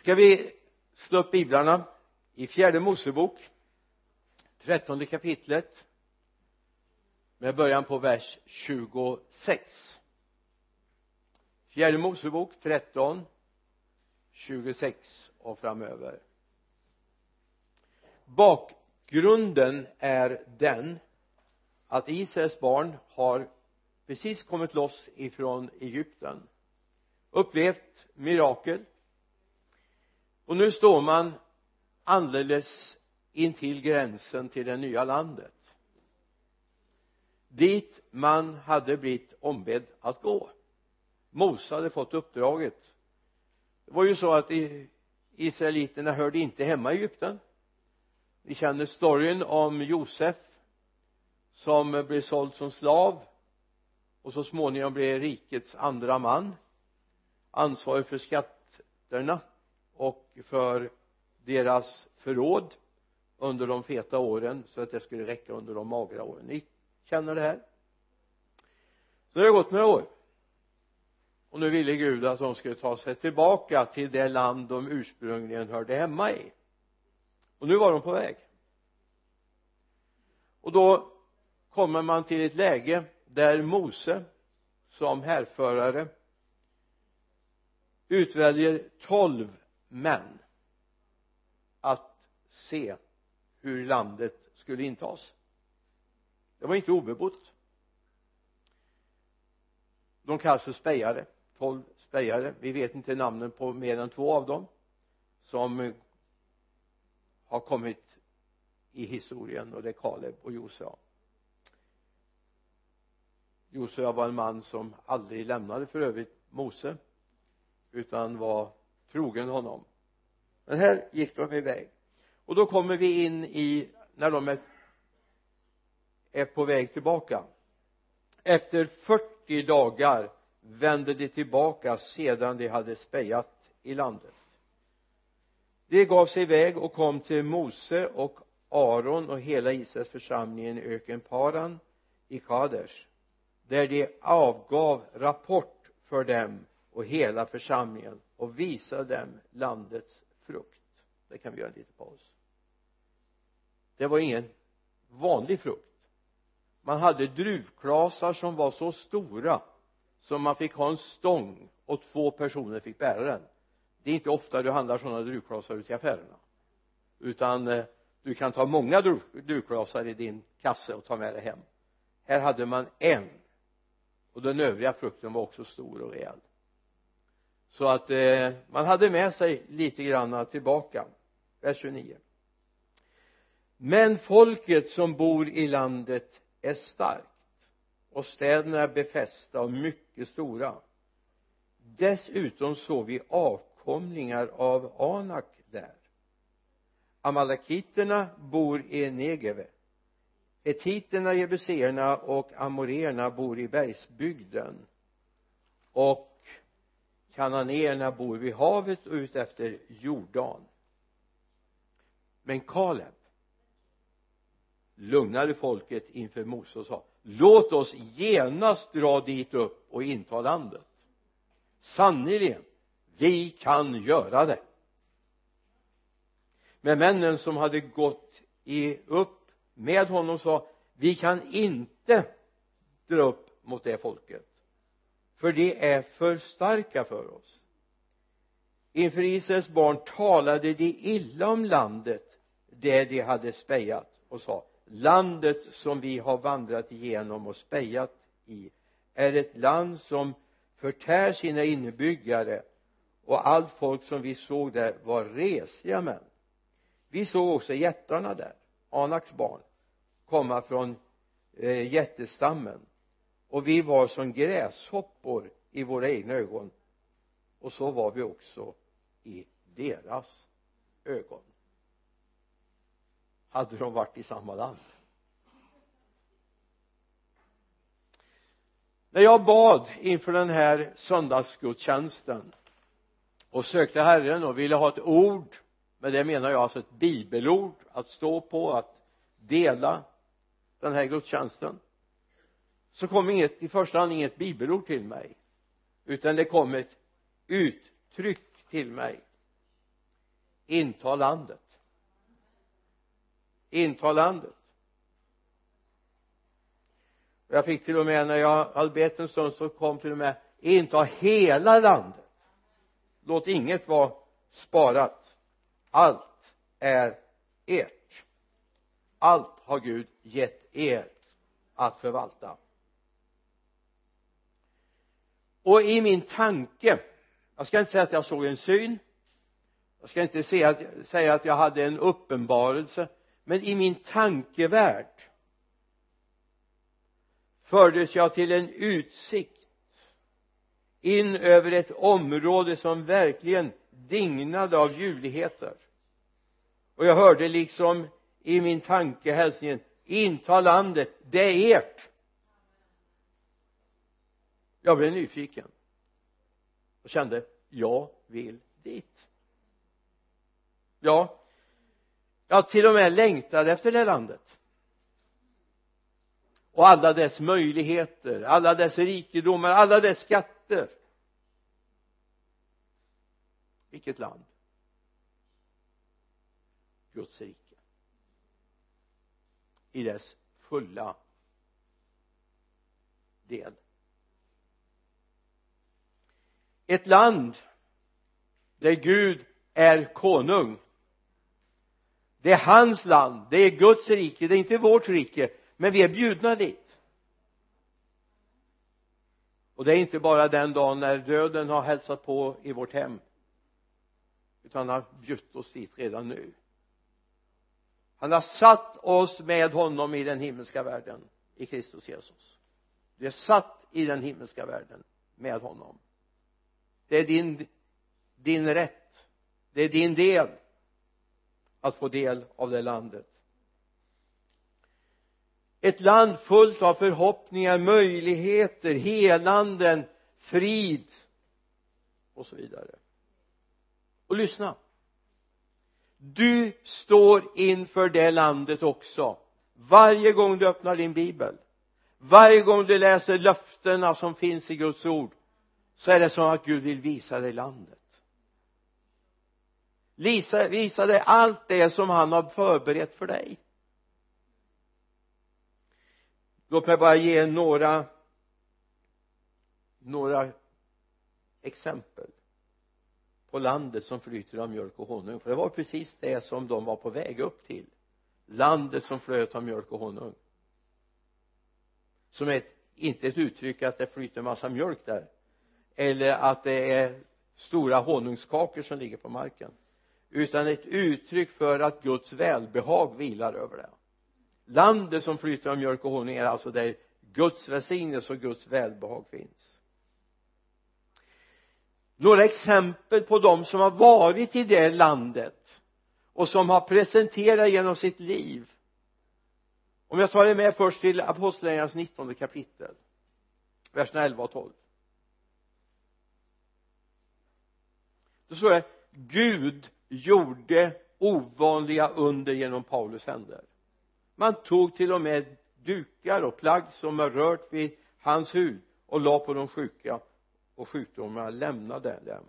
ska vi slå upp biblarna i fjärde mosebok trettonde kapitlet med början på vers 26 fjärde mosebok 13 26 och framöver. Bakgrunden är den att Israels barn har precis kommit loss ifrån Egypten upplevt mirakel och nu står man alldeles intill gränsen till det nya landet. Dit man hade blivit ombedd att gå. Mose hade fått uppdraget. Det var ju så att israeliterna hörde inte hemma i Egypten. Ni känner storyn om Josef som blev såld som slav och så småningom blev rikets andra man ansvarig för skatterna och för deras förråd under de feta åren så att det skulle räcka under de magra åren. Ni känner det här. Så det har gått några år. Och nu ville Gud att de skulle ta sig tillbaka till det land de ursprungligen hörde hemma i. Och nu var de på väg. Och då kommer man till ett läge där Mose som härförare utväljer tolv men att se hur landet skulle intas det var inte obebott. De kallas för spejare tolv spejare. Vi vet inte namnen på mer än två av dem som har kommit i historien och det är Kaleb och Josua. Josua var en man som aldrig lämnade för övrigt Mose utan var trogen honom. Men här gick de iväg. Och då kommer vi in i när de är, är på väg tillbaka. Efter 40 dagar vände de tillbaka sedan de hade spejat i landet. De gav sig iväg och kom till Mose och Aron och hela Israels församlingen i öken Paran i Kadesh där de avgav rapport för dem och hela församlingen och visa dem landets frukt. Det kan vi göra en liten paus. Det var ingen vanlig frukt. Man hade druvklasar som var så stora som man fick ha en stång och två personer fick bära den. Det är inte ofta du handlar sådana druvklasar ute i affärerna. Utan eh, du kan ta många druvklasar i din kasse och ta med dig hem. Här hade man en. Och den övriga frukten var också stor och rejäl så att eh, man hade med sig lite grann tillbaka. Vers 29 men folket som bor i landet är starkt och städerna är befästa och mycket stora. Dessutom såg vi avkomlingar av Anak där. Amalekiterna bor i Negeve. Etiterna, jebuséerna och amoreerna bor i bergsbygden. Och kananéerna bor vid havet och utefter Jordan. Men Kaleb lugnade folket inför Mose och sa låt oss genast dra dit upp och inta landet. Sannerligen vi kan göra det. Men männen som hade gått i, upp med honom sa vi kan inte dra upp mot det folket för de är för starka för oss. Inför Israels barn talade de illa om landet där de hade spejat och sa landet som vi har vandrat igenom och spejat i är ett land som förtär sina innebyggare och allt folk som vi såg där var resiga män. Vi såg också jättarna där Anaks barn komma från eh, jättestammen och vi var som gräshoppor i våra egna ögon. Och så var vi också i deras ögon. Hade de varit i samma land. När jag bad inför den här söndagsgudstjänsten och sökte Herren och ville ha ett ord med det menar jag alltså ett bibelord att stå på att dela den här gudstjänsten så kom inget i första hand inget bibelord till mig utan det kom ett uttryck till mig. Inta landet. Inta landet. Jag fick till och med när jag hade bett en stund så kom till och med inta hela landet. Låt inget vara sparat. Allt är ert. Allt har Gud gett er att förvalta och i min tanke jag ska inte säga att jag såg en syn jag ska inte säga att, säga att jag hade en uppenbarelse men i min tankevärld fördes jag till en utsikt in över ett område som verkligen dignade av ljuvligheter och jag hörde liksom i min tanke hälsningen inta landet, det är ert jag blev nyfiken. Och kände jag vill dit. Ja jag till och med längtade efter det landet. Och alla dess möjligheter alla dess rikedomar alla dess skatter. Vilket land? Guds rike. I dess fulla del ett land där Gud är konung. Det är hans land. Det är Guds rike. Det är inte vårt rike. Men vi är bjudna dit. Och det är inte bara den dagen när döden har hälsat på i vårt hem. Utan han har bjudit oss dit redan nu. Han har satt oss med honom i den himmelska världen i Kristus Jesus. Vi är satt i den himmelska världen med honom det är din din rätt. Det är din del att få del av det landet. Ett land fullt av förhoppningar, möjligheter, helanden, frid och så vidare. Och lyssna. Du står inför det landet också. Varje gång du öppnar din bibel varje gång du läser löftena som finns i Guds ord så är det som att Gud vill visa dig landet. Visa, visa dig allt det som han har förberett för dig. Låt mig bara ge några några exempel på landet som flyter av mjölk och honung. För det var precis det som de var på väg upp till. Landet som flöt av mjölk och honung. Som är ett, inte ett uttryck att det flyter massa mjölk där eller att det är stora honungskakor som ligger på marken. Utan ett uttryck för att Guds välbehag vilar över det. Landet som flyter av mjölk och honung är alltså där Guds välsignelse och Guds välbehag finns. Några exempel på de som har varit i det landet och som har presenterat genom sitt liv. Om jag tar er med först till apostlagärningarnas 19 kapitel verserna 11 och 12 då står det Gud gjorde ovanliga under genom Paulus händer. Man tog till och med dukar och plagg som var rört vid hans hud och la på de sjuka och sjukdomarna lämnade dem.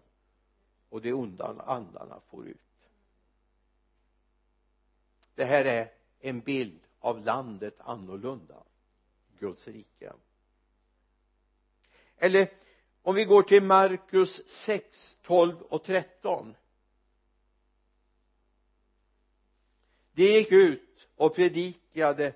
Och de onda andarna for ut. Det här är en bild av landet annorlunda. Guds rike. Eller om vi går till Markus 6, 12 och 13 de gick ut och predikade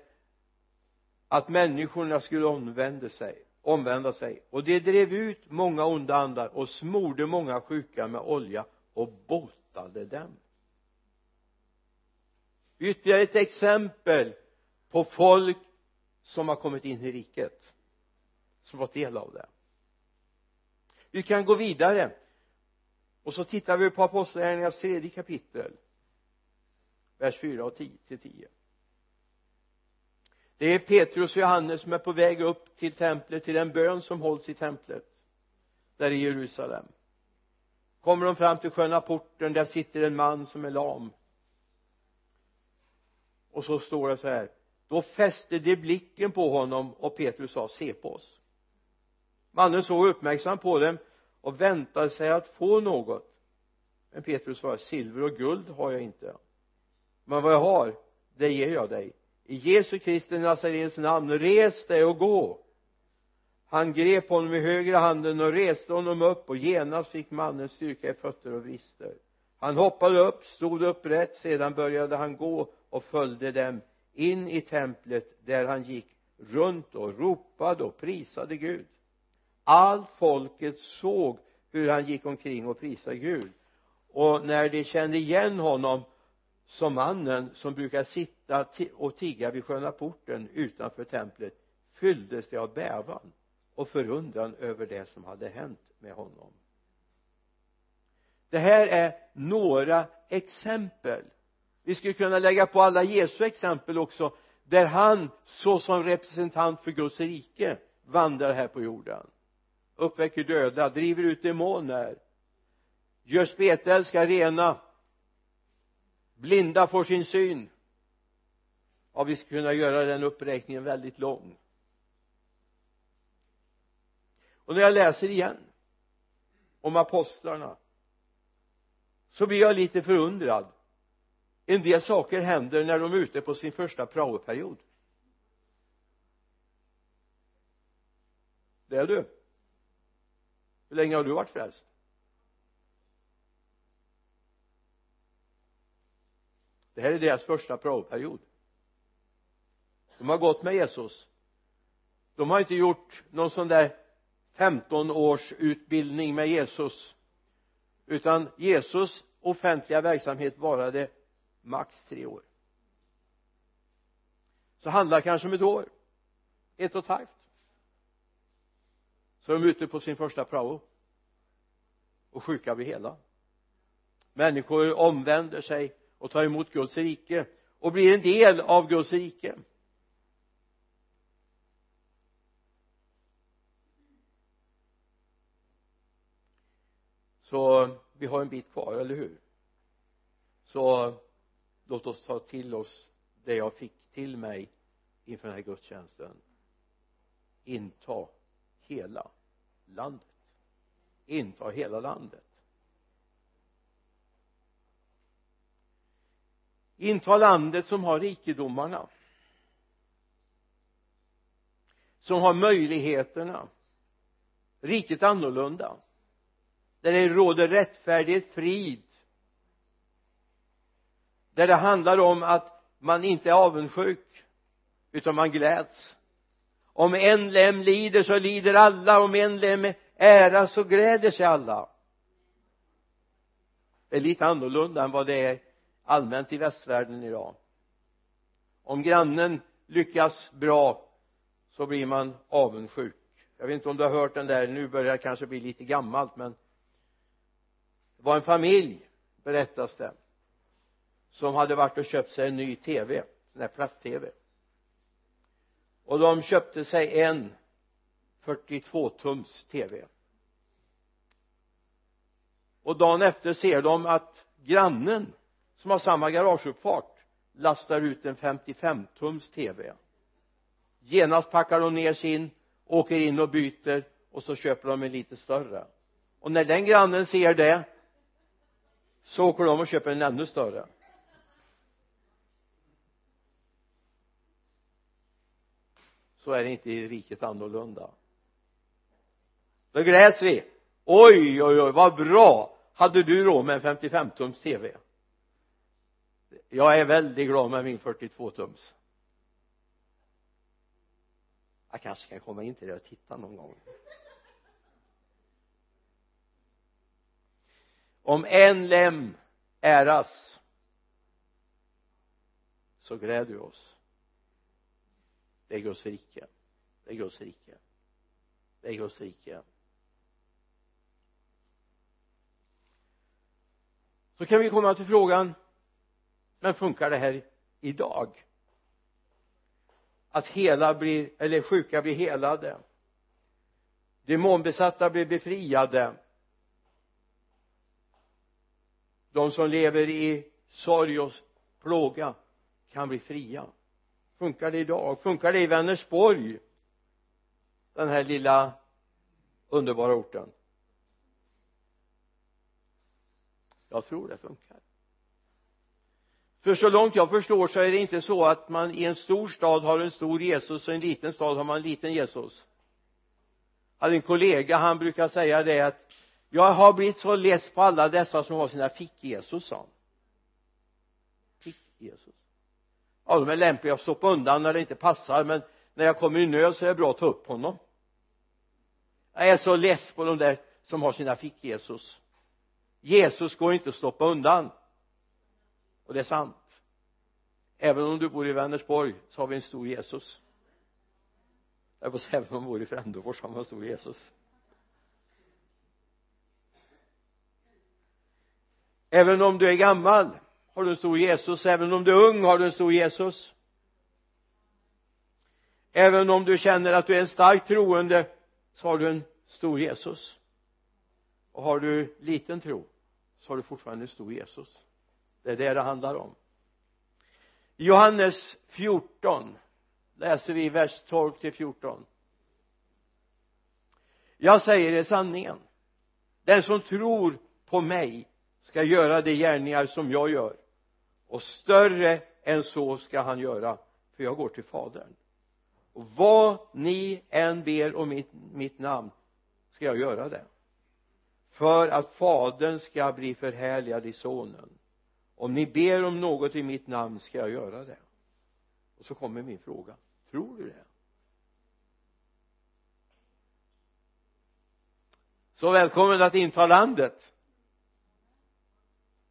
att människorna skulle omvända sig omvända sig. Och de drev ut många onda andar och smorde många sjuka med olja och botade dem. Ytterligare ett exempel på folk som har kommit in i riket som fått del av det vi kan gå vidare. Och så tittar vi på apostlagärningarnas tredje kapitel vers 4 och 10 till 10 det är Petrus och Johannes som är på väg upp till templet till den bön som hålls i templet där i Jerusalem. Kommer de fram till sköna porten där sitter en man som är lam. Och så står det så här då fäste de blicken på honom och Petrus sa se på oss mannen såg uppmärksamt på dem och väntade sig att få något. Men Petrus svarade silver och guld har jag inte. Men vad jag har det ger jag dig. I Jesu Kristi Nazarens namn res dig och gå. Han grep honom i högra handen och reste honom upp och genast fick mannen styrka i fötter och vrister. Han hoppade upp, stod upprätt sedan började han gå och följde dem in i templet där han gick runt och ropade och prisade Gud allt folket såg hur han gick omkring och prisade Gud. Och när de kände igen honom som mannen som brukar sitta och tigga vid sköna porten utanför templet fylldes de av bävan och förundran över det som hade hänt med honom. Det här är några exempel. Vi skulle kunna lägga på alla Jesu exempel också där han såsom representant för Guds rike vandrar här på jorden uppväcker döda, driver ut demoner gör spetälska rena. Blinda får sin syn. Ja vi skulle kunna göra den uppräkningen väldigt lång. Och när jag läser igen om apostlarna så blir jag lite förundrad. En del saker händer när de är ute på sin första praoperiod. Det är du hur länge har du varit frälst? Det här är deras första praoperiod. De har gått med Jesus. De har inte gjort någon sån där 15 års utbildning med Jesus utan Jesus offentliga verksamhet varade max tre år. Så handlar kanske om ett år ett och ett halvt så är de ute på sin första prao. Och sjuka blir hela. Människor omvänder sig och tar emot Guds rike och blir en del av Guds rike. Så vi har en bit kvar, eller hur? Så låt oss ta till oss det jag fick till mig inför den här gudstjänsten. Inta hela landet. Inta hela landet. Inta landet som har rikedomarna. Som har möjligheterna. Riket annorlunda. Där det råder rättfärdighet, frid. Där det handlar om att man inte är avundsjuk utan man gläds om en lem lider så lider alla. Om en lem ära så gläder sig alla. Det är lite annorlunda än vad det är allmänt i västvärlden idag. Om grannen lyckas bra så blir man avundsjuk. Jag vet inte om du har hört den där nu börjar det kanske bli lite gammalt men det var en familj berättas det som hade varit och köpt sig en ny tv en här platt-tv och de köpte sig en 42 tums tv och dagen efter ser de att grannen som har samma garageuppfart lastar ut en 55 tums tv genast packar de ner sin åker in och byter och så köper de en lite större. Och när den grannen ser det så åker de och köper en ännu större. Så är det inte i riket annorlunda. Då gläds vi. Oj oj oj vad bra! Hade du råd med en 55 tums tv jag är väldigt glad med min 42 tums jag kanske kan komma in till det och titta någon gång. Om en lem äras så gläder vi oss det är Guds rike det är Guds rike det är Guds rike så kan vi komma till frågan men funkar det här idag? Att hela blir eller sjuka blir helade. Demonbesatta blir befriade. De som lever i sorg och plåga kan bli fria funkar det idag? Funkar det i Vänersborg? Den här lilla underbara orten? Jag tror det funkar. För så långt jag förstår så är det inte så att man i en stor stad har en stor Jesus och i en liten stad har man en liten Jesus. Jag hade en kollega han brukar säga det att jag har blivit så less på alla dessa som har sina fick-Jesus sa han. fick-Jesus ja de är lämpliga att stoppa undan när det inte passar men när jag kommer i nöd så är det bra att ta upp honom. Jag är så less på de där som har sina fick-Jesus Jesus. Går inte att stoppa undan. Och det är sant. Även om du bor i Vänersborg så har vi en stor Jesus. Jag får säga även om man bor i Frändefors har man en stor Jesus. Även om du är gammal har du en stor Jesus? Även om du är ung har du en stor Jesus? Även om du känner att du är en stark troende så har du en stor Jesus. Och har du liten tro så har du fortfarande en stor Jesus. Det är det det handlar om. I Johannes 14 läser vi vers 12 till 14 jag säger er sanningen. Den som tror på mig ska göra de gärningar som jag gör och större än så ska han göra för jag går till fadern. Och vad ni än ber om mitt, mitt namn ska jag göra det. För att fadern ska bli förhärligad i sonen. Om ni ber om något i mitt namn ska jag göra det. Och så kommer min fråga. Tror du det? Så välkommen att inta landet.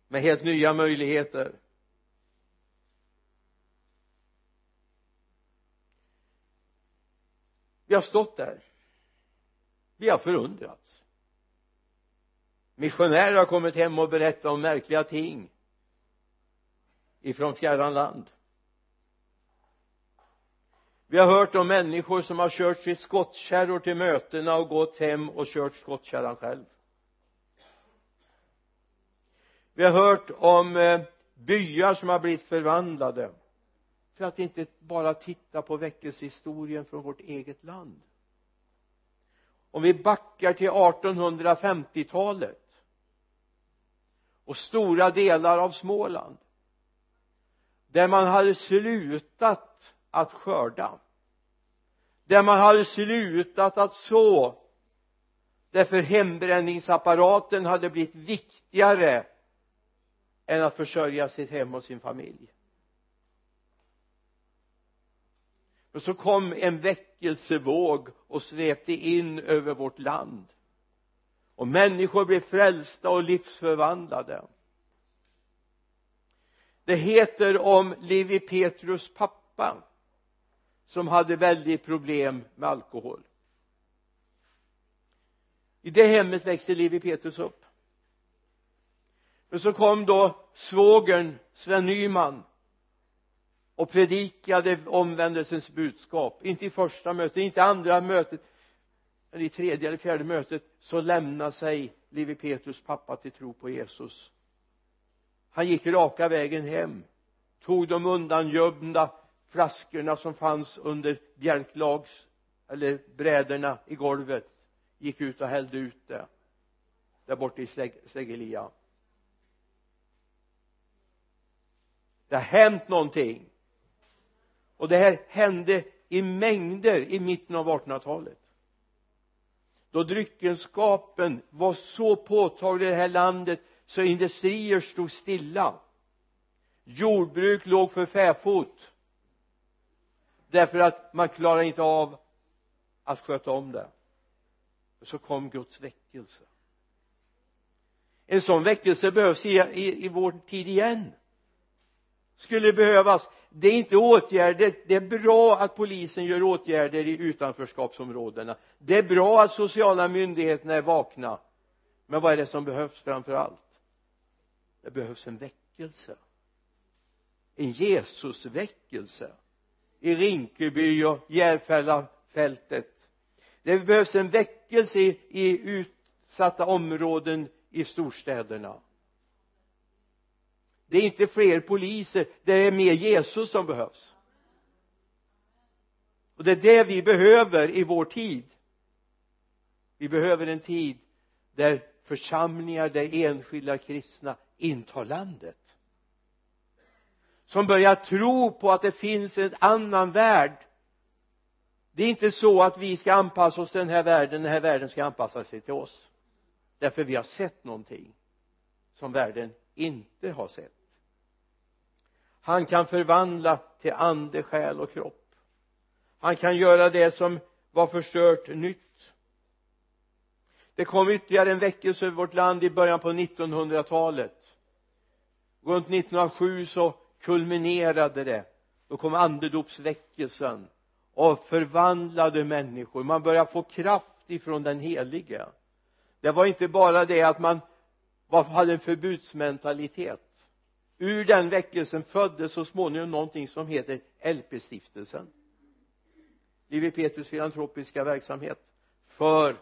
Med helt nya möjligheter. Vi har stått där. Vi har förundrats. Missionärer har kommit hem och berättat om märkliga ting ifrån fjärran land. Vi har hört om människor som har kört sitt skottkärror till mötena och gått hem och kört skottkärran själv. Vi har hört om eh, byar som har blivit förvandlade för att inte bara titta på väckelsehistorien från vårt eget land. Om vi backar till 1850-talet och stora delar av Småland där man hade slutat att skörda där man hade slutat att så därför hembränningsapparaten hade blivit viktigare än att försörja sitt hem och sin familj. Och så kom en väckelsevåg och svepte in över vårt land. Och människor blev frälsta och livsförvandlade. Det heter om Levi Petrus pappa som hade väldigt problem med alkohol. I det hemmet växte Levi Petrus upp. Men så kom då svågern Sven Nyman och predikade omvändelsens budskap. Inte i första mötet, inte i andra mötet eller i tredje eller fjärde mötet så lämnade sig Lewi Petrus pappa till tro på Jesus. Han gick raka vägen hem tog de undangömda flaskorna som fanns under bjälklags eller bräderna i golvet gick ut och hällde ut det där borta i Släggelia det har hänt någonting och det här hände i mängder i mitten av 1800-talet då dryckenskapen var så påtaglig i det här landet så industrier stod stilla. Jordbruk låg för fäfot. Därför att man klarade inte av att sköta om det. Så kom Guds väckelse. En sån väckelse behövs i, i, i vår tid igen skulle behövas. Det är inte åtgärder. Det är bra att polisen gör åtgärder i utanförskapsområdena. Det är bra att sociala myndigheterna är vakna. Men vad är det som behövs framför allt? Det behövs en väckelse. En Jesusväckelse. I Rinkeby och Järfällafältet. Det behövs en väckelse i, i utsatta områden i storstäderna det är inte fler poliser det är mer Jesus som behövs. Och det är det vi behöver i vår tid. Vi behöver en tid där församlingar där enskilda kristna intar landet. Som börjar tro på att det finns en annan värld. Det är inte så att vi ska anpassa oss till den här världen den här världen ska anpassa sig till oss. Därför vi har sett någonting som världen inte har sett. Han kan förvandla till ande, själ och kropp. Han kan göra det som var förstört nytt. Det kom ytterligare en väckelse över vårt land i början på 1900-talet runt 1907 så kulminerade det. Då kom andedopsväckelsen och förvandlade människor. Man började få kraft ifrån den helige. Det var inte bara det att man hade en förbudsmentalitet? Ur den väckelsen föddes så småningom någonting som heter LP-stiftelsen Lewi Petrus filantropiska verksamhet för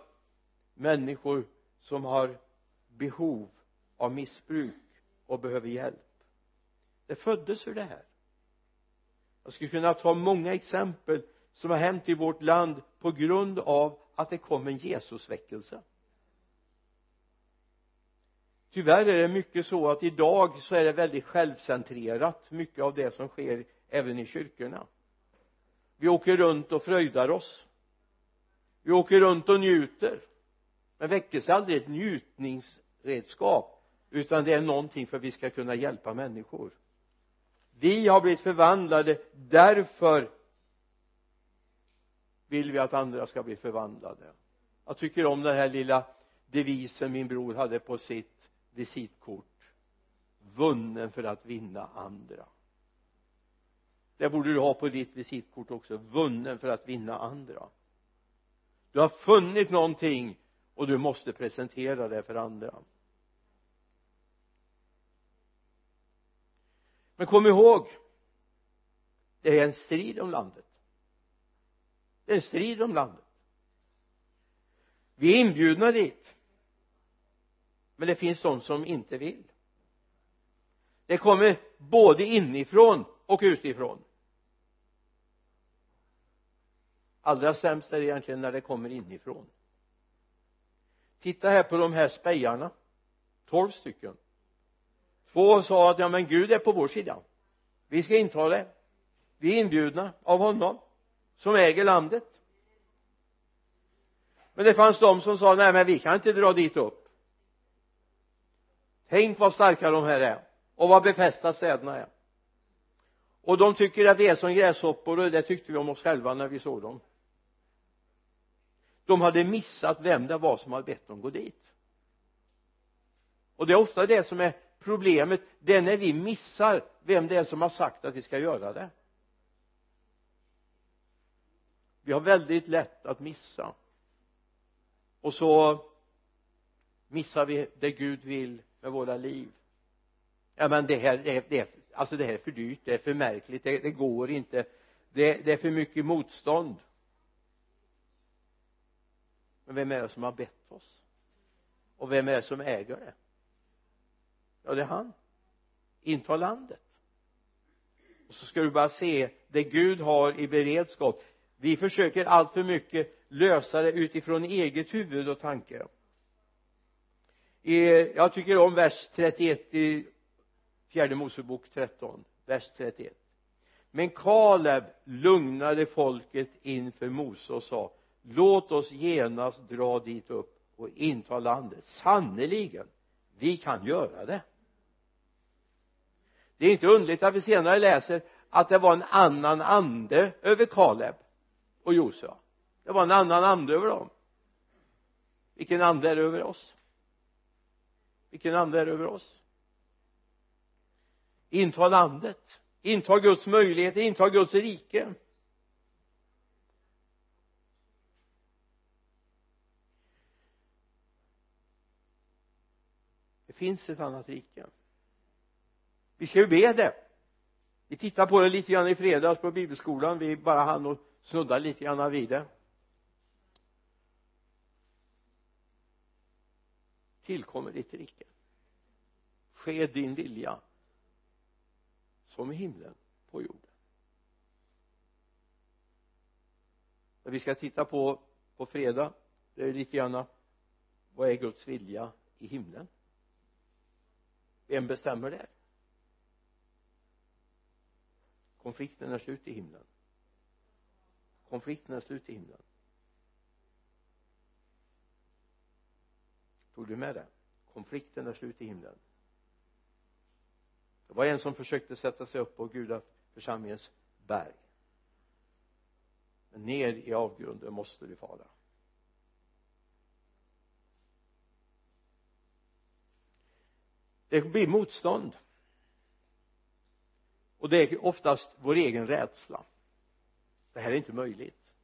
människor som har behov av missbruk och behöver hjälp. Det föddes ur det här. Jag skulle kunna ta många exempel som har hänt i vårt land på grund av att det kom en Jesusväckelse tyvärr är det mycket så att idag så är det väldigt självcentrerat mycket av det som sker även i kyrkorna. Vi åker runt och fröjdar oss. Vi åker runt och njuter. Men väckelse är aldrig ett njutningsredskap utan det är någonting för att vi ska kunna hjälpa människor. Vi har blivit förvandlade därför vill vi att andra ska bli förvandlade. Jag tycker om den här lilla devisen min bror hade på sitt visitkort vunnen för att vinna andra. Det borde du ha på ditt visitkort också vunnen för att vinna andra. Du har funnit någonting och du måste presentera det för andra. Men kom ihåg det är en strid om landet. Det är en strid om landet. Vi är inbjudna dit men det finns de som inte vill. Det kommer både inifrån och utifrån. Allra sämst är det egentligen när det kommer inifrån. Titta här på de här spejarna. Tolv stycken. Två sa att ja men Gud är på vår sida. Vi ska inta det. Vi är inbjudna av honom som äger landet. Men det fanns de som sa nej men vi kan inte dra dit upp tänk vad starka de här är. Och vad befästa städerna är. Och de tycker att vi är som gräshoppor och det tyckte vi om oss själva när vi såg dem. De hade missat vem det var som hade bett dem gå dit. Och det är ofta det som är problemet. Det är när vi missar vem det är som har sagt att vi ska göra det. Vi har väldigt lätt att missa. Och så missar vi det Gud vill med våra liv. Ja men det här det, det, alltså det här är för dyrt det är för märkligt det, det går inte. Det, det är för mycket motstånd. Men vem är det som har bett oss? Och vem är det som äger det? Ja det är han. Inta landet. Och så ska du bara se det Gud har i beredskap. Vi försöker allt för mycket lösa det utifrån eget huvud och tanke jag tycker om vers 31 i fjärde Mosebok 13 vers 31 men Kaleb lugnade folket inför Mose och sa låt oss genast dra dit upp och inta landet. Sannerligen vi kan göra det. Det är inte underligt att vi senare läser att det var en annan ande över Kaleb och Josua. Det var en annan ande över dem. Vilken ande är det över oss? Vilken ande är det över oss? Inta landet. Inta Guds möjligheter. Inta Guds rike. Det finns ett annat rike. Vi ska ju be det. Vi tittade på det lite grann i fredags på bibelskolan. Vi bara hann och snudda lite grann vid det. Tillkommer ditt rike. Ske din vilja som i himlen på jorden. Vi ska titta på på fredag det är lite grann vad är Guds vilja i himlen? Vem bestämmer det? Konflikten är slut i himlen. Konflikten är slut i himlen. Tog du med det? Konflikten är slut i himlen. Det var en som försökte sätta sig upp på gudaförsamlingens berg. Men ner i avgrunden måste du fara. Det blir motstånd. Och det är oftast vår egen rädsla. Det här är inte möjligt.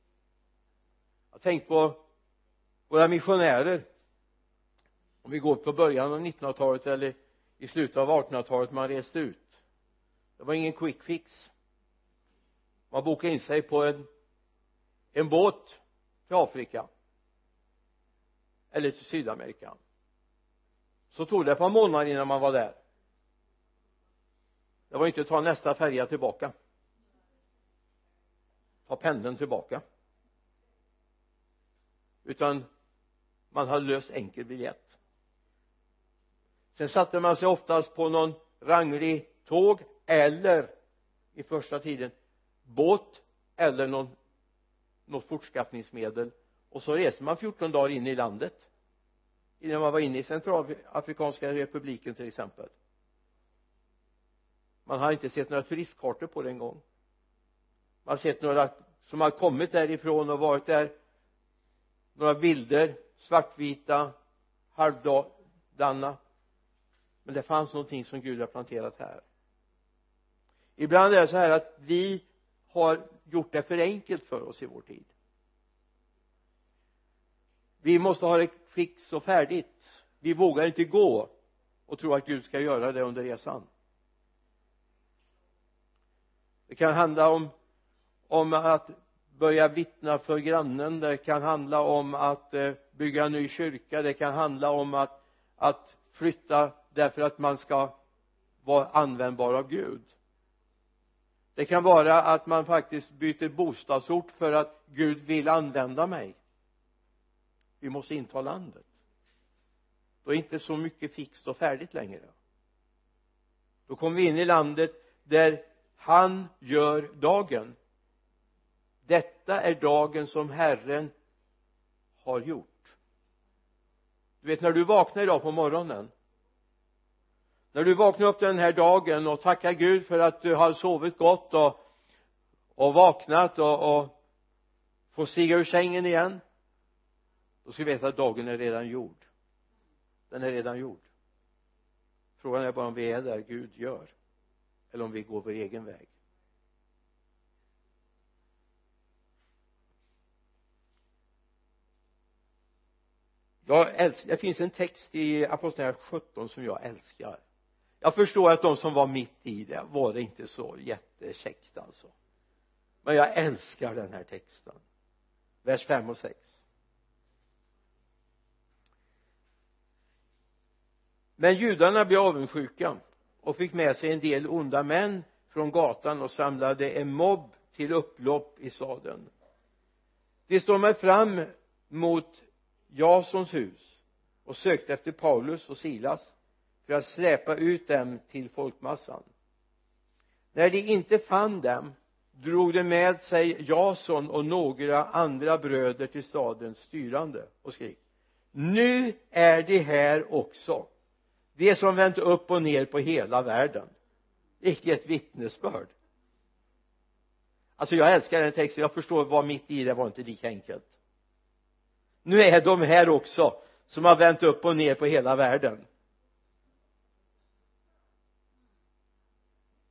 Jag har tänkt på våra missionärer om vi går på början av 1900-talet eller i slutet av 1800-talet man reste ut. Det var ingen quick fix. Man bokade in sig på en en båt till Afrika. Eller till Sydamerika. Så tog det ett par månader innan man var där. Det var inte att ta nästa färja tillbaka. Ta pendeln tillbaka. Utan man hade löst enkel biljett sen satte man sig oftast på någon ranglig tåg eller i första tiden båt eller någon något fortskaffningsmedel. Och så reste man 14 dagar in i landet. Innan man var inne i centralafrikanska republiken till exempel. Man har inte sett några turistkartor på det en gång man har sett några som har kommit därifrån och varit där. Några bilder svartvita halvdana men det fanns någonting som Gud har planterat här. Ibland är det så här att vi har gjort det för enkelt för oss i vår tid. Vi måste ha det fix och färdigt. Vi vågar inte gå och tro att Gud ska göra det under resan. Det kan handla om om att börja vittna för grannen. Det kan handla om att eh, bygga en ny kyrka. Det kan handla om att att flytta därför att man ska vara användbar av Gud. Det kan vara att man faktiskt byter bostadsort för att Gud vill använda mig. Vi måste inta landet. Då är inte så mycket fixt och färdigt längre. Då kommer vi in i landet där han gör dagen. Detta är dagen som Herren har gjort. Du vet när du vaknar idag på morgonen när du vaknar upp den här dagen och tackar Gud för att du har sovit gott och och vaknat och, och får stiga ur sängen igen då ska vi veta att dagen är redan gjord. Den är redan gjord. Frågan är bara om vi är där Gud gör eller om vi går vår egen väg. Jag älskar, det finns en text i apostlagärningarna 17 som jag älskar jag förstår att de som var mitt i det var det inte så jättekäckt alltså. Men jag älskar den här texten. Vers 5 och 6 men judarna blev avundsjuka och fick med sig en del onda män från gatan och samlade en mobb till upplopp i staden de stormade fram mot Jasons hus och sökte efter Paulus och Silas för att släpa ut dem till folkmassan. När de inte fann dem drog de med sig Jason och några andra bröder till stadens styrande och skrek nu är de här också. De som vänt upp och ner på hela världen. Vilket vittnesbörd. Alltså jag älskar den texten. Jag förstår vad mitt i det var inte lika enkelt. Nu är de här också som har vänt upp och ner på hela världen.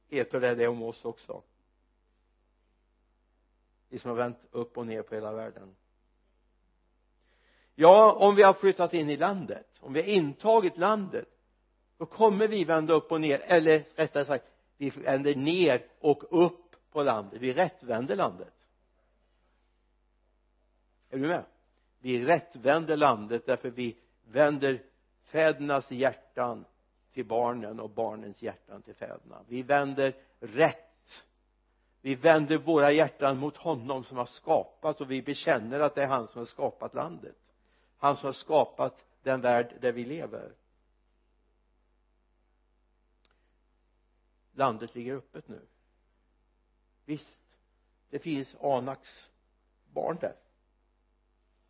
Heter det det om oss också? Vi som har vänt upp och ner på hela världen. Ja om vi har flyttat in i landet om vi har intagit landet då kommer vi vända upp och ner eller rättare sagt vi vänder ner och upp på landet. Vi rättvänder landet. Är du med? Vi rättvänder landet därför vi vänder fädernas hjärtan till barnen och barnens hjärtan till fäderna. Vi vänder rätt. Vi vänder våra hjärtan mot honom som har skapat och vi bekänner att det är han som har skapat landet. Han som har skapat den värld där vi lever. Landet ligger öppet nu. Visst det finns Anaks barn där.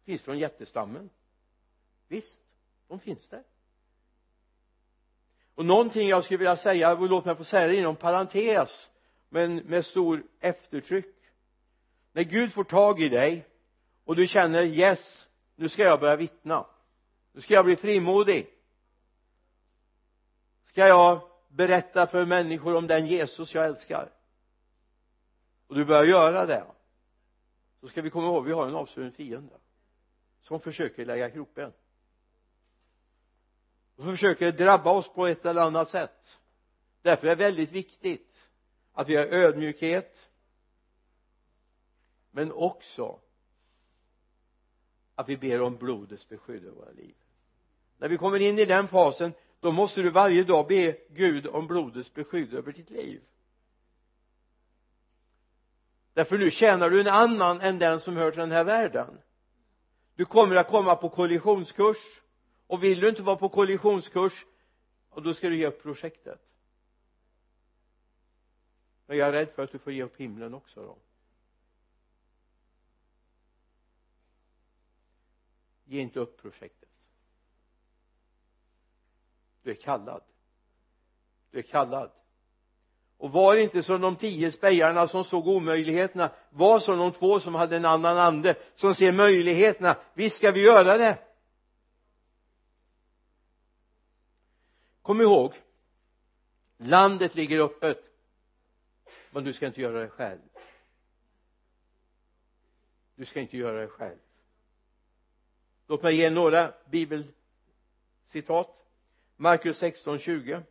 Finns från jättestammen? Visst de finns där och någonting jag skulle vilja säga och låt mig få säga det inom parentes men med stor eftertryck. När Gud får tag i dig och du känner yes nu ska jag börja vittna. Nu ska jag bli frimodig. Ska jag berätta för människor om den Jesus jag älskar? Och du börjar göra det så ska vi komma ihåg vi har en avsvuren fiende som försöker lägga kroppen och som försöker drabba oss på ett eller annat sätt. Därför är det väldigt viktigt att vi har ödmjukhet men också att vi ber om blodets beskydd över våra liv. När vi kommer in i den fasen då måste du varje dag be Gud om blodets beskydd över ditt liv. Därför nu tjänar du en annan än den som hör till den här världen. Du kommer att komma på kollisionskurs och vill du inte vara på kollisionskurs och då ska du ge upp projektet. Men jag är rädd för att du får ge upp himlen också då. Ge inte upp projektet. Du är kallad. Du är kallad. Och var inte som de tio spejarna som såg omöjligheterna? Var som de två som hade en annan ande som ser möjligheterna? Visst ska vi göra det. Kom ihåg landet ligger öppet men du ska inte göra det själv. Du ska inte göra det själv. Låt mig ge några bibelcitat. Markus 16, 20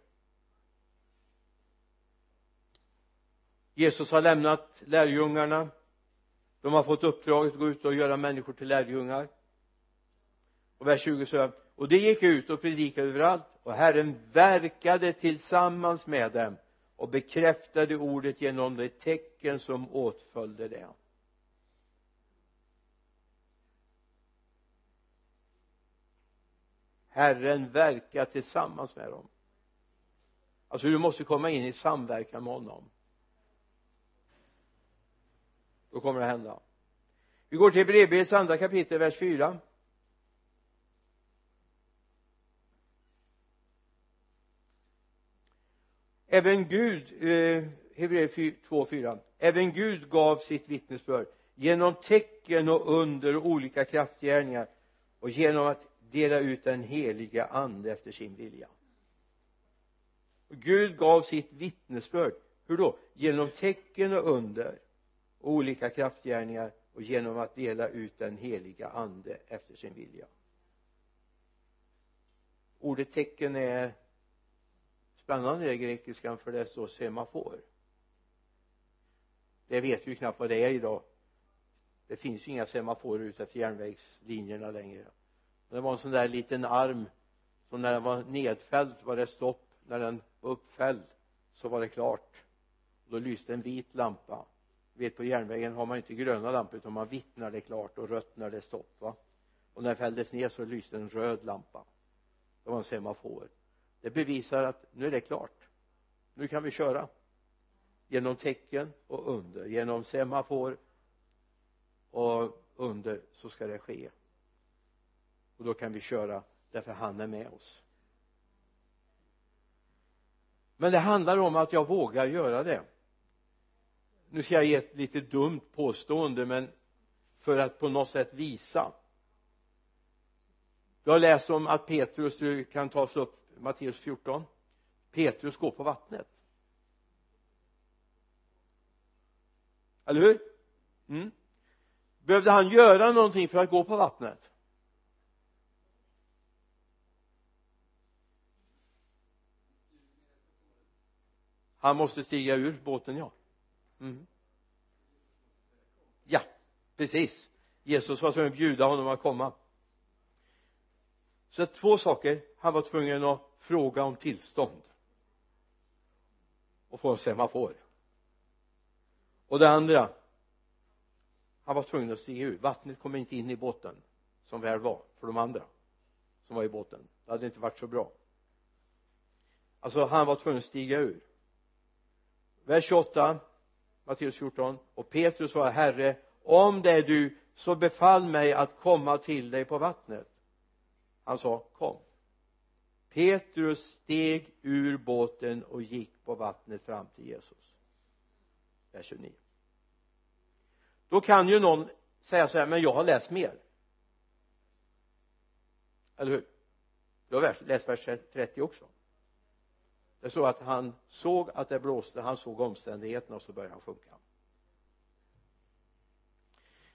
Jesus har lämnat lärjungarna. De har fått uppdraget att gå ut och göra människor till lärjungar. Och vers 20 så och det gick ut och predikade överallt och Herren verkade tillsammans med dem och bekräftade ordet genom de tecken som åtföljde det. Herren verkar tillsammans med dem. Alltså du måste komma in i samverkan med honom. Då kommer det hända. Vi går till Hebreerbrevets andra kapitel vers 4 även Gud eh, Hebreerbrevet 2.4 även Gud gav sitt vittnesbörd genom tecken och under och olika kraftgärningar och genom att dela ut den heliga ande efter sin vilja. Gud gav sitt vittnesbörd. Hur då? Genom tecken och under och olika kraftgärningar och genom att dela ut den heliga ande efter sin vilja. Ordet tecken är spännande i grekiskan för det står semafor. Det vet vi knappt vad det är idag. Det finns ju inga semaforer ute efter järnvägslinjerna längre. Det var en sån där liten arm som när den var nedfälld var det stopp. När den var uppfälld så var det klart. Då lyste en vit lampa. Vet på järnvägen har man inte gröna lampor utan man vitt när det är klart och rött när det är stopp va? Och när det fälldes ner så lyste en röd lampa. Det var en semafor det bevisar att nu är det klart. Nu kan vi köra. Genom tecken och under. Genom semafor och under så ska det ske. Och då kan vi köra därför han är med oss. Men det handlar om att jag vågar göra det. Nu ska jag ge ett lite dumt påstående men för att på något sätt visa. Du har läst om att Petrus, du kan ta upp Matteus 14 Petrus går på vattnet. Eller hur? Mm. behövde han göra någonting för att gå på vattnet? Han måste stiga ur båten ja. Mm. ja precis. Jesus var tvungen att bjuda honom att komma så två saker. Han var tvungen att fråga om tillstånd. Och få en semafor och det andra. Han var tvungen att stiga ur. Vattnet kom inte in i båten som väl var för de andra som var i båten. Det hade inte varit så bra. Alltså han var tvungen att stiga ur. Vers 28 Matteus 14 och Petrus svarade herre om det är du så befall mig att komma till dig på vattnet han sa kom. Petrus steg ur båten och gick på vattnet fram till Jesus. Vers 29 då kan ju någon säga så här men jag har läst mer. Eller hur? Du har läst vers 30 också. Det står att han såg att det blåste han såg omständigheterna och så började han sjunka.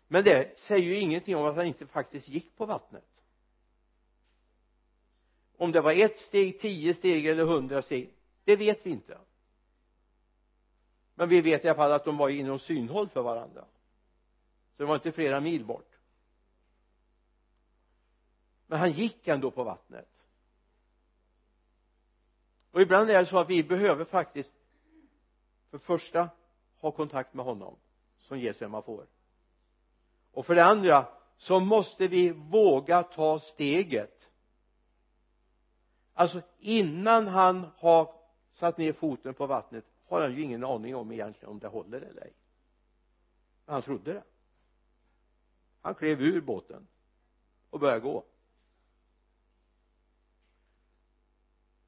Men det säger ju ingenting om att han inte faktiskt gick på vattnet om det var ett steg, tio steg eller hundra steg. Det vet vi inte. Men vi vet i alla fall att de var inom synhåll för varandra. Så det var inte flera mil bort. Men han gick ändå på vattnet. Och ibland är det så att vi behöver faktiskt för det första ha kontakt med honom som ger sig man får. Och för det andra så måste vi våga ta steget alltså innan han har satt ner foten på vattnet har han ju ingen aning om egentligen om det håller eller ej. Men han trodde det. Han klev ur båten och började gå.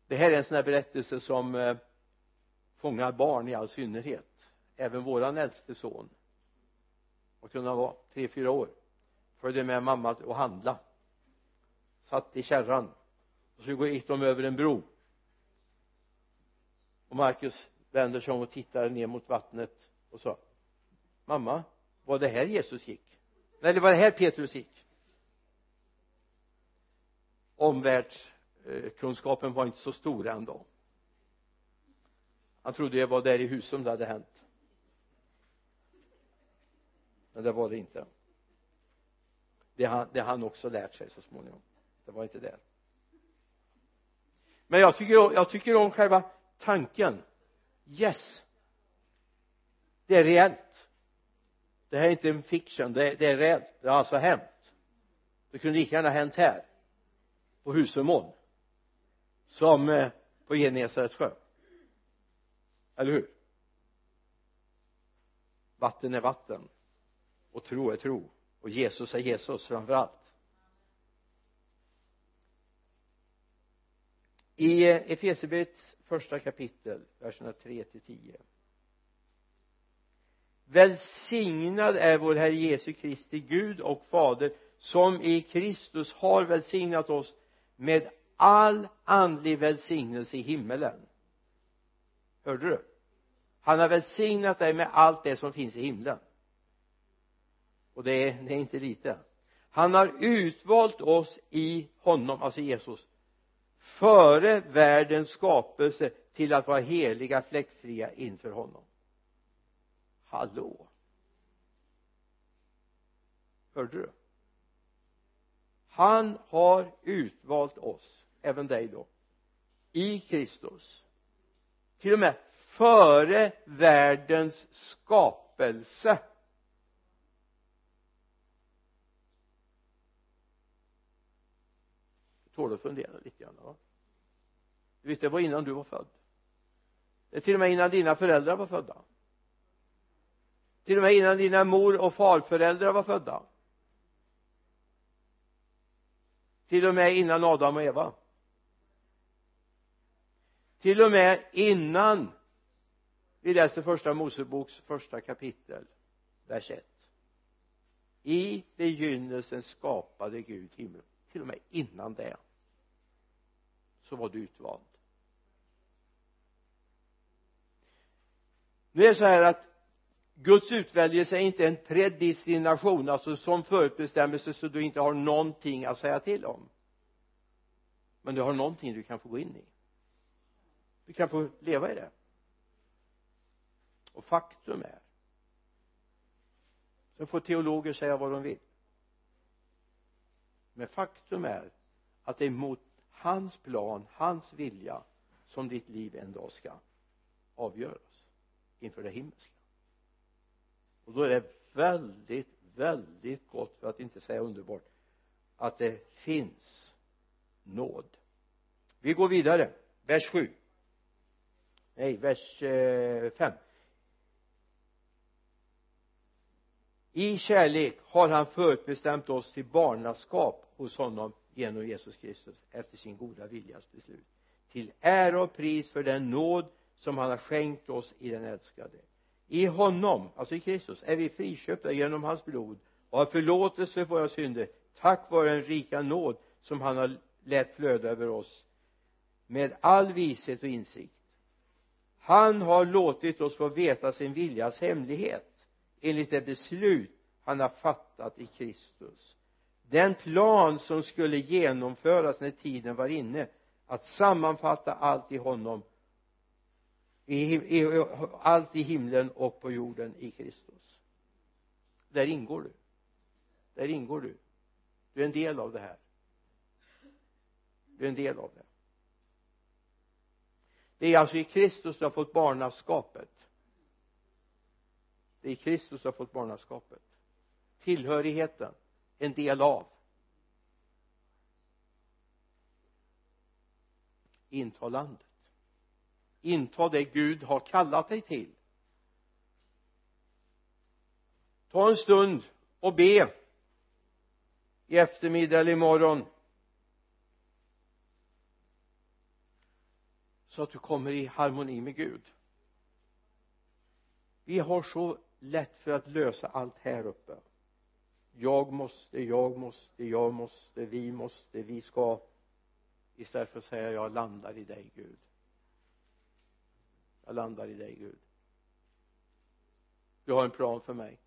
Det här är en sån här berättelse som eh, fångar barn i all synnerhet. Även våran äldste son vad kunde han vara? Tre fyra år. Följde med mamma och handla. Satt i kärran och så gick de över en bro. Och Marcus vänder sig om och tittar ner mot vattnet och sa mamma var det här Jesus gick? Eller var det här Petrus gick. Omvärldskunskapen var inte så stor ändå. Han trodde jag var där i Husum det hade hänt. Men det var det inte. Det har det han också lärt sig så småningom det var inte det men jag tycker, jag tycker om själva tanken. Yes. Det är reellt det här är inte en fiction. Det är, det är reellt det har alltså hänt. Det kunde lika gärna hänt här. På Husumån som eh, på Genesarets sjö. Eller hur? Vatten är vatten. Och tro är tro. Och Jesus är Jesus framför allt. I eh, Efesierbrevets första kapitel verserna 3 till 10 välsignad är vår Herre Jesu Kristi Gud och Fader som i Kristus har välsignat oss med all andlig välsignelse i himmelen. Hörde du? Han har välsignat dig med allt det som finns i himlen. Och det är, det är inte lite. Han har utvalt oss i honom, alltså Jesus före världens skapelse till att vara heliga fläckfria inför honom. Hallå? Hörde du? Han har utvalt oss även dig då i Kristus. Till och med före världens skapelse tål att fundera lite grann va? Du vet det var innan du var född. Det är till och med innan dina föräldrar var födda. Till och med innan dina mor och farföräldrar var födda. Till och med innan Adam och Eva. Till och med innan vi läser första Moseboks första kapitel vers 1 i begynnelsen skapade Gud himlen till och med innan det så var du utvald. Nu är det så här att Guds utväljelse är inte en predestination alltså som förutbestämmelse så du inte har någonting att säga till om. Men du har någonting du kan få gå in i. Du kan få leva i det. Och faktum är så får teologer säga vad de vill men faktum är att det är mot hans plan, hans vilja som ditt liv en dag ska avgöras inför det himmelska. Och då är det väldigt väldigt gott för att inte säga underbart att det finns nåd. Vi går vidare. Vers 7 nej vers eh, 5 i kärlek har han förutbestämt oss till barnaskap hos honom genom Jesus Kristus efter sin goda viljas beslut. Till ära och pris för den nåd som han har skänkt oss i den älskade. I honom, alltså i Kristus, är vi friköpta genom hans blod och har förlåtelse för våra synder tack vare den rika nåd som han har lät flöda över oss med all vishet och insikt. Han har låtit oss få veta sin viljas hemlighet enligt det beslut han har fattat i Kristus den plan som skulle genomföras när tiden var inne att sammanfatta allt i honom i, i, allt i himlen och på jorden i Kristus. Där ingår du. Där ingår du. Du är en del av det här. Du är en del av det. Det är alltså i Kristus du har fått barnaskapet. Det är i Kristus du har fått barnaskapet. Tillhörigheten en del av. Inta landet. Inta det Gud har kallat dig till. Ta en stund och be i eftermiddag eller imorgon så att du kommer i harmoni med Gud. Vi har så lätt för att lösa allt här uppe jag måste, jag måste, jag måste, vi måste, vi ska. Istället för att säga jag landar i dig Gud. Jag landar i dig Gud. Du har en plan för mig.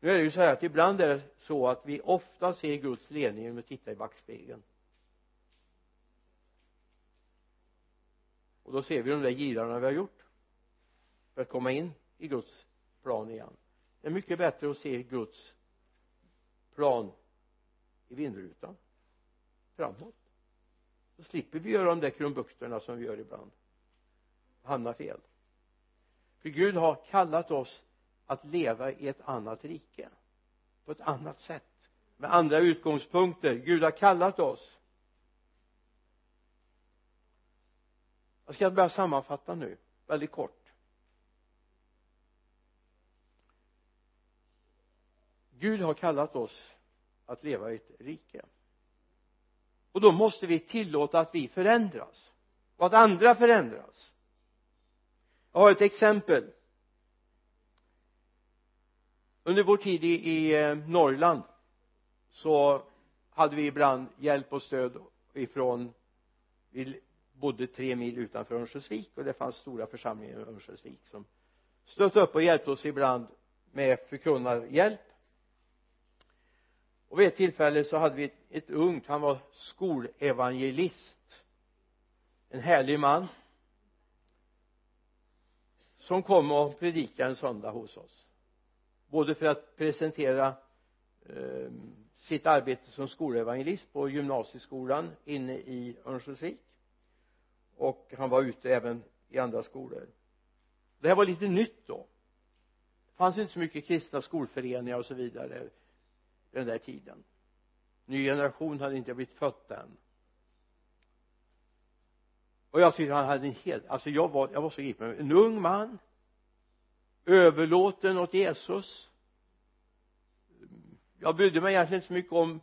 Nu är det ju så här att ibland är det så att vi ofta ser Guds ledning genom att titta i backspegeln. Och då ser vi de där girarna vi har gjort för att komma in i Guds plan igen det är mycket bättre att se Guds plan i vindrutan framåt. Då slipper vi göra de där krumbukterna som vi gör ibland. Hamna fel. För Gud har kallat oss att leva i ett annat rike på ett annat sätt. Med andra utgångspunkter. Gud har kallat oss. Jag ska börja sammanfatta nu väldigt kort. Gud har kallat oss att leva i ett rike. Och då måste vi tillåta att vi förändras och att andra förändras. Jag har ett exempel. Under vår tid i, i eh, Norrland så hade vi ibland hjälp och stöd ifrån vi bodde tre mil utanför Örnsköldsvik och det fanns stora församlingar i Örnsköldsvik som stötte upp och hjälpte oss ibland med förkunnarhjälp och vid ett tillfälle så hade vi ett, ett ungt, han var skolevangelist. En härlig man. Som kom och predikade en söndag hos oss. Både för att presentera eh, sitt arbete som skolevangelist på gymnasieskolan inne i Örnsköldsvik. Och han var ute även i andra skolor. Det här var lite nytt då. Det fanns inte så mycket kristna skolföreningar och så vidare den där tiden. Ny generation hade inte blivit född än. Och jag tyckte han hade en hel alltså jag var, jag var så gripen. En ung man överlåten åt Jesus. Jag brydde mig egentligen inte så mycket om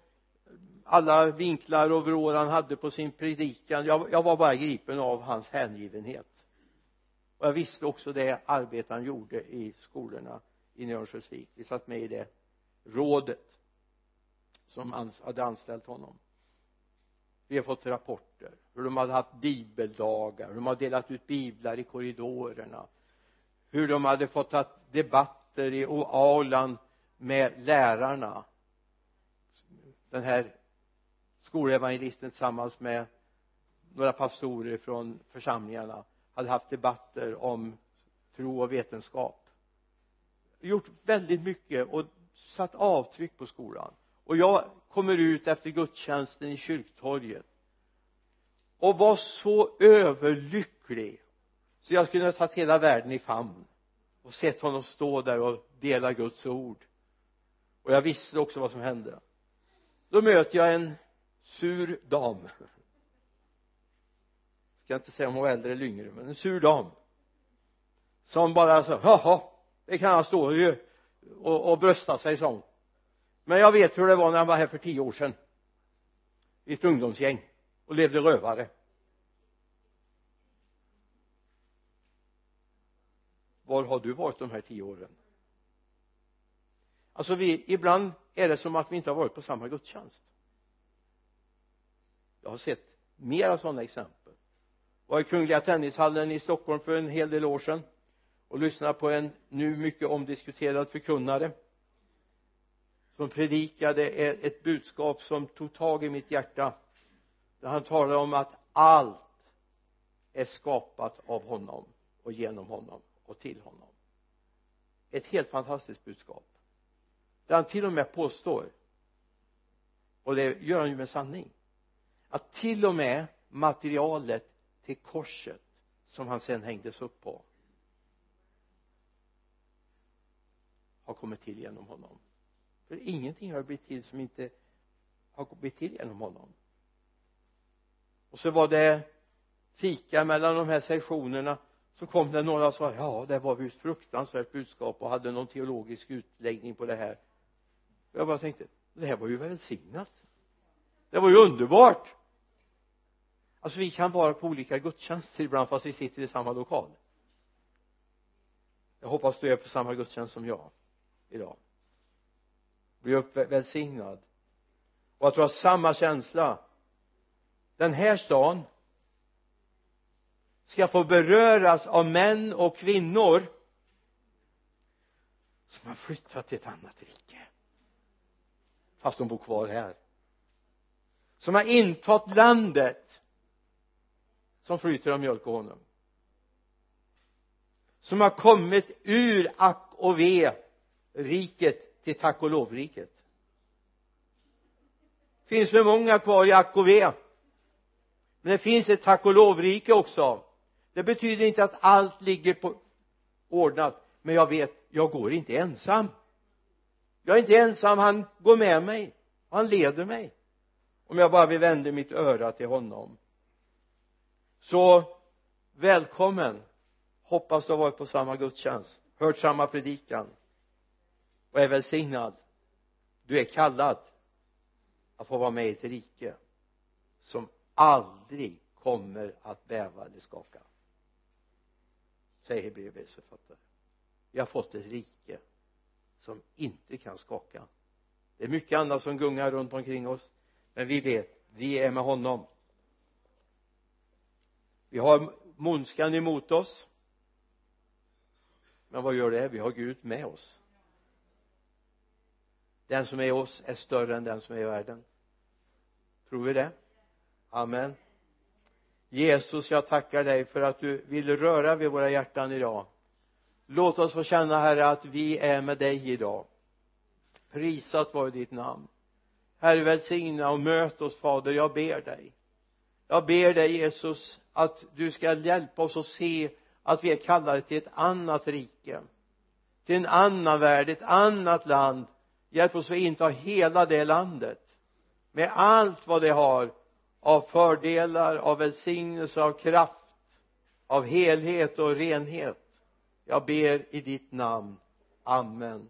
alla vinklar och vrår han hade på sin predikan. Jag, jag var bara gripen av hans hängivenhet. Och jag visste också det arbete han gjorde i skolorna i Örnsköldsvik. Vi satt med i det rådet som hade anställt honom. Vi har fått rapporter hur de hade haft bibeldagar hur de hade delat ut biblar i korridorerna hur de hade fått ha debatter i aulan med lärarna. Den här skolevangelisten tillsammans med några pastorer från församlingarna hade haft debatter om tro och vetenskap. Gjort väldigt mycket och satt avtryck på skolan och jag kommer ut efter gudstjänsten i kyrktorget. Och var så överlycklig så jag skulle ha tagit hela världen i famn och sett honom stå där och dela Guds ord. Och jag visste också vad som hände. Då möter jag en sur dam. Jag ska inte säga om hon var äldre eller yngre men en sur dam. Som bara sa jaha det kan han stå och, och, och brösta sig som men jag vet hur det var när han var här för tio år sedan. I ett ungdomsgäng och levde rövare. Var har du varit de här tio åren? Alltså vi ibland är det som att vi inte har varit på samma gudstjänst. Jag har sett mera sådana exempel. Var i kungliga tennishallen i Stockholm för en hel del år sedan och lyssnade på en nu mycket omdiskuterad förkunnare som predikade ett budskap som tog tag i mitt hjärta där han talade om att allt är skapat av honom och genom honom och till honom. Ett helt fantastiskt budskap. Där han till och med påstår och det gör han ju med sanning att till och med materialet till korset som han sen hängdes upp på har kommit till genom honom för ingenting har blivit till som inte har blivit till genom honom. Och så var det fika mellan de här sessionerna så kom det några och sa ja det var ju ett fruktansvärt budskap och hade någon teologisk utläggning på det här. Och jag bara tänkte det här var ju välsignat. Det var ju underbart. Alltså vi kan vara på olika gudstjänster ibland fast vi sitter i samma lokal. Jag hoppas du är på samma gudstjänst som jag idag bli uppvälsignad och att du har samma känsla. Den här stan ska få beröras av män och kvinnor som har flyttat till ett annat rike. Fast de bor kvar här. Som har intagit landet som flyter av mjölk och honung. Som har kommit ur ack och ve riket till tack och lovriket. Finns för många kvar i ack och ve men det finns ett tack och lovrike också. Det betyder inte att allt ligger på ordnat men jag vet jag går inte ensam. Jag är inte ensam han går med mig. Han leder mig. Om jag bara vill vända mitt öra till honom. Så välkommen. Hoppas du har varit på samma gudstjänst. Hört samma predikan och är välsignad. Du är kallad att få vara med i ett rike som aldrig kommer att bäva eller skaka. Säger Hebreerbrevets författare. Vi har fått ett rike som inte kan skaka. Det är mycket annat som gungar runt omkring oss men vi vet vi är med honom. Vi har månskan emot oss. Men vad gör det? Vi har Gud med oss den som är i oss är större än den som är i världen. Tror vi det? Amen. Jesus jag tackar dig för att du vill röra vid våra hjärtan idag. Låt oss få känna herre att vi är med dig idag. Prisat vare ditt namn. Herre välsigna och möt oss fader. Jag ber dig. Jag ber dig Jesus att du ska hjälpa oss att se att vi är kallade till ett annat rike. Till en annan värld, ett annat land hjälp oss att inta hela det landet med allt vad det har av fördelar, av välsignelse, av kraft av helhet och renhet. Jag ber i ditt namn. Amen.